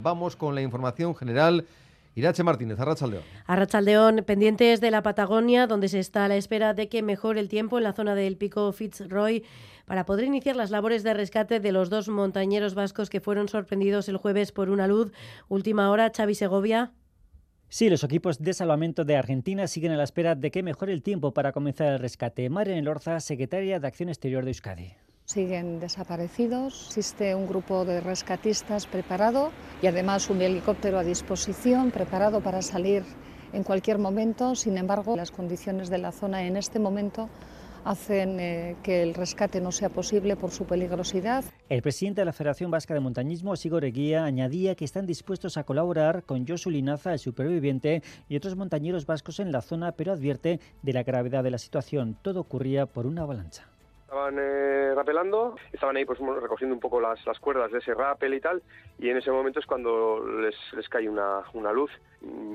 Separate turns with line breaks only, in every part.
Vamos con la información general. Irache Martínez, Arrachaldeón.
Arrachaldeón, pendientes de la Patagonia, donde se está a la espera de que mejore el tiempo en la zona del pico Fitzroy para poder iniciar las labores de rescate de los dos montañeros vascos que fueron sorprendidos el jueves por una luz. Última hora, Xavi Segovia.
Sí, los equipos de salvamento de Argentina siguen a la espera de que mejore el tiempo para comenzar el rescate. Marian Elorza, secretaria de Acción Exterior de Euskadi
siguen desaparecidos. Existe un grupo de rescatistas preparado y además un helicóptero a disposición preparado para salir en cualquier momento. Sin embargo, las condiciones de la zona en este momento hacen eh, que el rescate no sea posible por su peligrosidad.
El presidente de la Federación Vasca de Montañismo, Sigor Eguía, añadía que están dispuestos a colaborar con Josu Linaza, el superviviente, y otros montañeros vascos en la zona, pero advierte de la gravedad de la situación. Todo ocurría por una avalancha.
Estaban eh, rapelando, estaban ahí pues recogiendo un poco las, las, cuerdas de ese rappel y tal, y en ese momento es cuando les, les cae una, una luz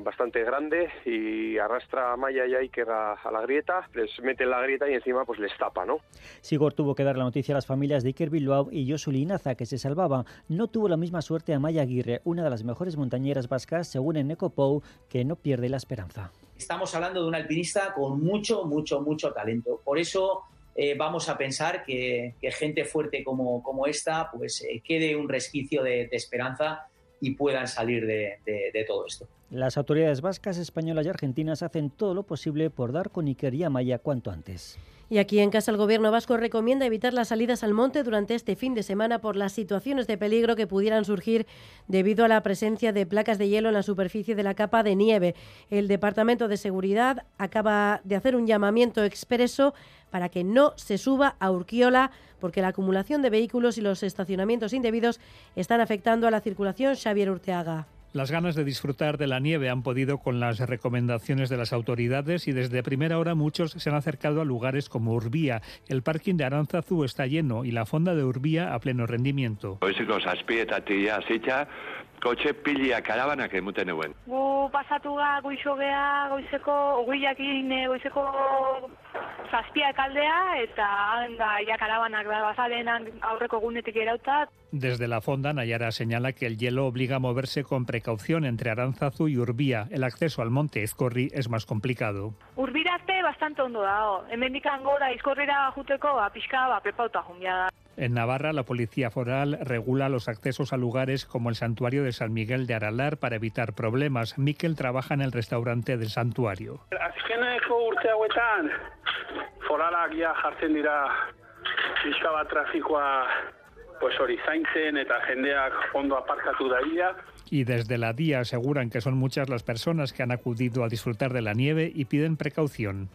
bastante grande y arrastra a Maya y a, a la grieta, les mete en la grieta y encima pues les tapa, ¿no?
Sigor tuvo que dar la noticia a las familias de Iker Bilbao y Josu Linaza, que se salvaba. No tuvo la misma suerte a Maya Aguirre, una de las mejores montañeras vascas, según en Pou, que no pierde la esperanza.
Estamos hablando de un alpinista con mucho, mucho, mucho talento. Por eso eh, vamos a pensar que, gente fuerte como, esta pues eh, quede un resquicio de, esperanza y puedan salir de, todo esto.
Las autoridades vascas, españolas y argentinas hacen todo lo posible por dar con Iker y Amaya cuanto antes.
Y aquí en casa el gobierno vasco recomienda evitar las salidas al monte durante este fin de semana por las situaciones de peligro que pudieran surgir debido a la presencia de placas de hielo en la superficie de la capa de nieve. El Departamento de Seguridad acaba de hacer un llamamiento expreso para que no se suba a Urquiola porque la acumulación de vehículos y los estacionamientos indebidos están afectando a la circulación. Xavier Urteaga.
Las ganas de disfrutar de la nieve han podido con las recomendaciones de las autoridades y desde primera hora muchos se han acercado a lugares como Urbía. El parking de Aranzazu está lleno y la fonda de Urbía a pleno rendimiento.
kotxe pilia karabanak emuten eguen.
Gu pasatu ga goizo geha, goizeko, oguiakin goizeko zazpia kaldea, eta da, ya karabanak da bazalen aurreko gunetik erauta.
Desde la fonda, Nayara señala que el hielo obliga a moverse con precaución entre Aranzazu y Urbía. El acceso al monte Ezcorri es más complicado.
Bastante ondo dago. Hemen gora Izkorrira juteko, a pixka, ba, prepauta
en Navarra, la Policía Foral regula los accesos a lugares como el santuario de San Miguel de Aralar para evitar problemas. Miquel trabaja en el restaurante del santuario.
Pixka bat trafikoa pues hori zaintzen eta jendeak ondo aparkatu daia.
Y desde la día aseguran que son muchas las personas que han acudido a disfrutar de la nieve y piden precaución.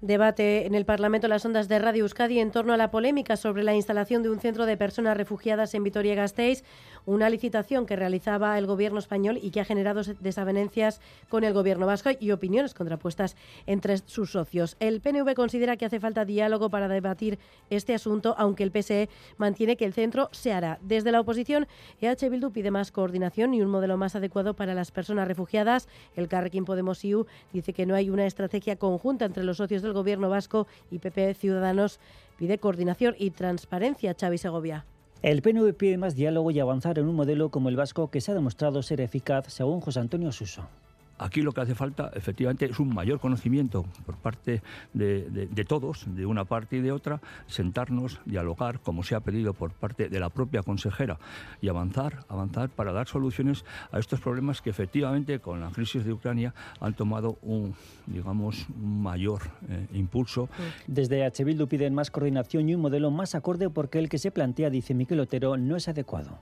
Debate en el Parlamento las ondas de Radio Euskadi en torno a la polémica sobre la instalación de un centro de personas refugiadas en Vitoria-Gasteiz, una licitación que realizaba el gobierno español y que ha generado desavenencias con el gobierno vasco y opiniones contrapuestas entre sus socios. El PNV considera que hace falta diálogo para debatir este asunto, aunque el PSE mantiene que el centro se hará. Desde la oposición, EH Bildu pide más coordinación y un modelo más adecuado para las personas refugiadas. El Carrequín Podemos IU dice que no hay una estrategia conjunta entre los socios del Gobierno vasco y PP Ciudadanos pide coordinación y transparencia. Xavi Segovia.
El PNV pide más diálogo y avanzar en un modelo como el vasco que se ha demostrado ser eficaz, según José Antonio Suso.
Aquí lo que hace falta, efectivamente, es un mayor conocimiento por parte de, todos, de una parte y de otra, sentarnos, dialogar, como se ha pedido por parte de la propia consejera, y avanzar, avanzar para dar soluciones a estos problemas que efectivamente con la crisis de Ucrania han tomado un, digamos, mayor eh, impulso.
Desde H. Piden más coordinación y un modelo más acorde porque el que se plantea, dice Miquel Otero, no es adecuado.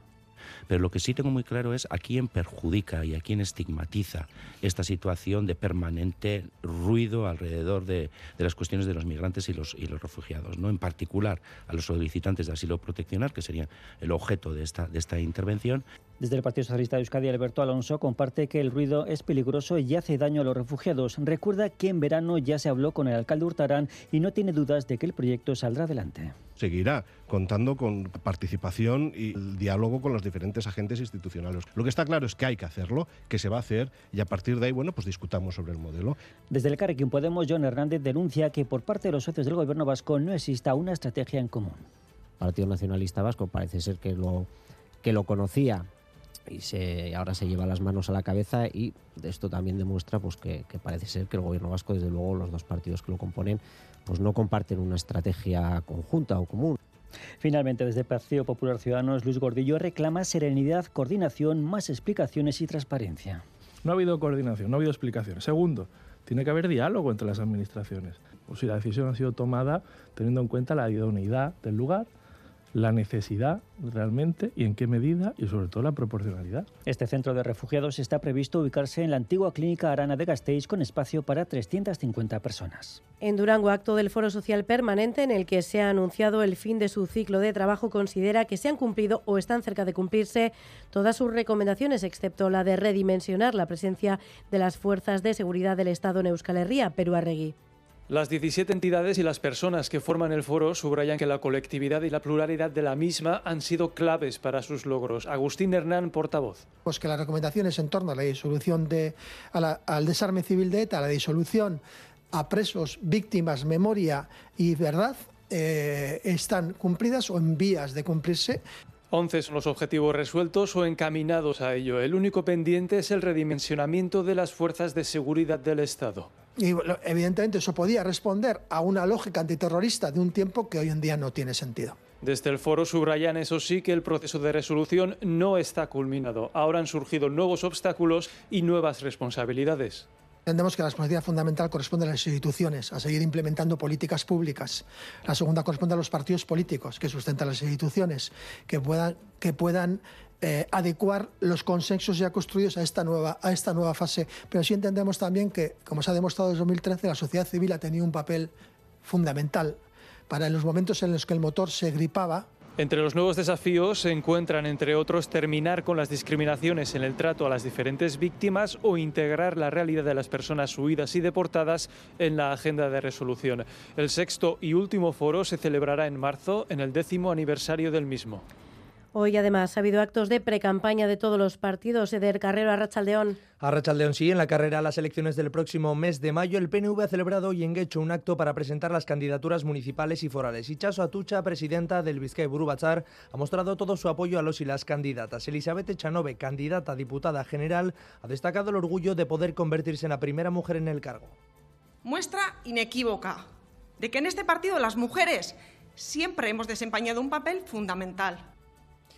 Pero lo que sí tengo muy claro es a quién perjudica y a quién estigmatiza esta situación de permanente ruido alrededor de, las cuestiones de los migrantes y los, y los refugiados, ¿no? en particular a los solicitantes de asilo proteccional, que serían el objeto de esta, de esta intervención,
desde el Partido Socialista de Euskadi, Alberto Alonso comparte que el ruido es peligroso y hace daño a los refugiados. Recuerda que en verano ya se habló con el alcalde Hurtarán y no tiene dudas de que el proyecto saldrá adelante.
Seguirá contando con participación y el diálogo con los diferentes agentes institucionales. Lo que está claro es que hay que hacerlo, que se va a hacer y a partir de ahí, bueno, pues discutamos sobre el modelo.
Desde el Carrequín Podemos, John Hernández denuncia que por parte de los socios del gobierno vasco no exista una estrategia en común.
El Partido Nacionalista Vasco parece ser que lo, que lo conocía y se, ahora se lleva las manos a la cabeza y esto también demuestra pues, que, que, parece ser que el gobierno vasco, desde luego los dos partidos que lo componen, pues no comparten una estrategia conjunta o común.
Finalmente, desde el Partido Popular Ciudadanos, Luis Gordillo reclama serenidad, coordinación, más explicaciones y transparencia.
No ha habido coordinación, no ha habido explicación. Segundo, tiene que haber diálogo entre las administraciones. O si la decisión ha sido tomada teniendo en cuenta la idoneidad del lugar, la necesidad realmente y en qué medida y sobre todo la proporcionalidad.
Este centro de refugiados está previsto ubicarse en la antigua clínica Arana de Gasteiz con espacio para 350 personas.
En Durango, acto del Foro Social Permanente en el que se ha anunciado el fin de su ciclo de trabajo, considera que se han cumplido o están cerca de cumplirse todas sus recomendaciones, excepto la de redimensionar la presencia de las fuerzas de seguridad del Estado en Euskal Herria, Perú Arregui.
Las 17 entidades y las personas que forman el foro subrayan que la colectividad y la pluralidad de la misma han sido claves para sus logros. Agustín Hernán, portavoz.
Pues que las recomendaciones en torno a la disolución de, a la, al desarme civil de ETA, a la disolución a presos, víctimas, memoria y verdad, eh, están cumplidas o en vías de cumplirse.
11 son los objetivos resueltos o encaminados a ello. El único pendiente es el redimensionamiento de las fuerzas de seguridad del Estado.
Y evidentemente eso podía responder a una lógica antiterrorista de un tiempo que hoy en día no tiene sentido.
Desde el foro subrayan, eso sí, que el proceso de resolución no está culminado. Ahora han surgido nuevos obstáculos y nuevas responsabilidades.
Entendemos que la responsabilidad fundamental corresponde a las instituciones, a seguir implementando políticas públicas. La segunda corresponde a los partidos políticos, que sustentan las instituciones, que puedan, que puedan eh, adecuar los consensos ya construidos a esta, nueva, a esta nueva fase. Pero sí entendemos también que, como se ha demostrado desde 2013, la sociedad civil ha tenido un papel fundamental para en los momentos en los que el motor se gripaba,
entre los nuevos desafíos se encuentran, entre otros, terminar con las discriminaciones en el trato a las diferentes víctimas o integrar la realidad de las personas huidas y deportadas en la agenda de resolución. El sexto y último foro se celebrará en marzo, en el décimo aniversario del mismo.
Hoy además ha habido actos de precampaña de todos los partidos. Eder Carrero, Arrachaldeón.
Arrachaldeón sí, en la carrera a las elecciones del próximo mes de mayo, el PNV ha celebrado hoy en Guecho un acto para presentar las candidaturas municipales y forales. Ichaso Atucha, presidenta del Vizcay Burubachar, ha mostrado todo su apoyo a los y las candidatas. Elizabeth Echanove, candidata a diputada general, ha destacado el orgullo de poder convertirse en la primera mujer en el cargo.
Muestra inequívoca de que en este partido las mujeres siempre hemos desempeñado un papel fundamental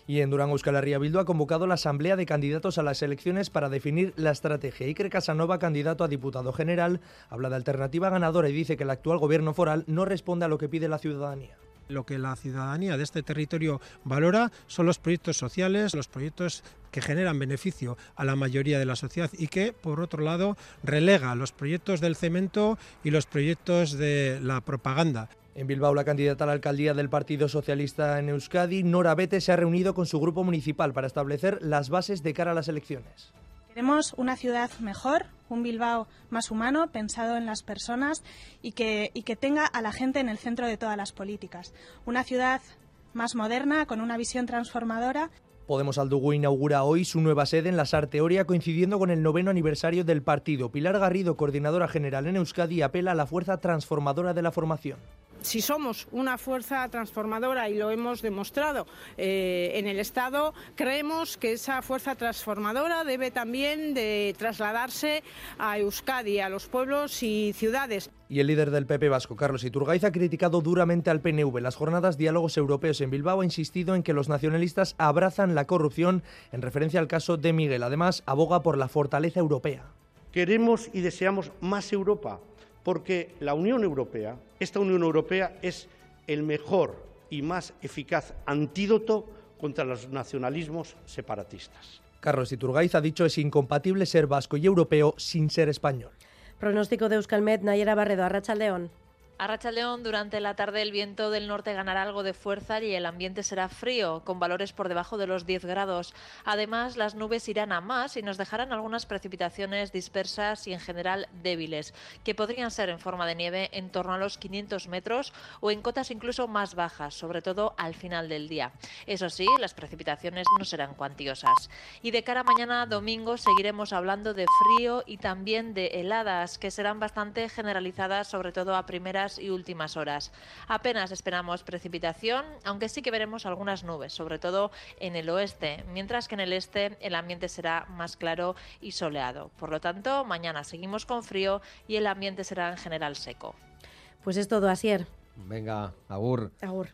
y en Durango Euskal Bildu ha convocado la asamblea de candidatos a las elecciones para definir la estrategia. Iker Casanova, candidato a diputado general, habla de alternativa ganadora y dice que el actual gobierno foral no responde a lo que pide la ciudadanía.
Lo que la ciudadanía de este territorio valora son los proyectos sociales, los proyectos que generan beneficio a la mayoría de la sociedad y que, por otro lado, relega los proyectos del cemento y los proyectos de la propaganda.
En Bilbao, la candidata a la alcaldía del Partido Socialista en Euskadi, Nora Bete, se ha reunido con su grupo municipal para establecer las bases de cara a las elecciones.
Queremos una ciudad mejor, un Bilbao más humano, pensado en las personas y que, y que tenga a la gente en el centro de todas las políticas. Una ciudad más moderna, con una visión transformadora.
Podemos Aldugu inaugura hoy su nueva sede en la Sarteoria coincidiendo con el noveno aniversario del partido. Pilar Garrido, coordinadora general en Euskadi, apela a la fuerza transformadora de la formación
si somos una fuerza transformadora y lo hemos demostrado eh, en el Estado, creemos que esa fuerza transformadora debe también de trasladarse a Euskadi, a los pueblos y ciudades.
Y el líder del PP vasco, Carlos Iturgaiz, ha criticado duramente al PNV. Las jornadas Diálogos Europeos en Bilbao ha insistido en que los nacionalistas abrazan la corrupción en referencia al caso de Miguel. Además, aboga por la fortaleza europea.
Queremos y deseamos más Europa porque la Unión Europea, esta Unión Europea es el mejor y más eficaz antídoto contra los nacionalismos separatistas.
Carlos Iturgaiz ha dicho es incompatible ser vasco y europeo sin ser español.
Pronóstico de Euskalmet, Nayera Barredo, Arrachaldeón.
A Rachaldeón, durante la tarde el viento del norte ganará algo de fuerza y el ambiente será frío, con valores por debajo de los 10 grados. Además, las nubes irán a más y nos dejarán algunas precipitaciones dispersas y en general débiles, que podrían ser en forma de nieve en torno a los 500 metros o en cotas incluso más bajas, sobre todo al final del día. Eso sí, las precipitaciones no serán cuantiosas. Y de cara a mañana domingo seguiremos hablando de frío y también de heladas, que serán bastante generalizadas, sobre todo a primeras y últimas horas. Apenas esperamos precipitación, aunque sí que veremos algunas nubes, sobre todo en el oeste, mientras que en el este el ambiente será más claro y soleado. Por lo tanto, mañana seguimos con frío y el ambiente será en general seco.
Pues es todo, Asier.
Venga, agur.
Agur.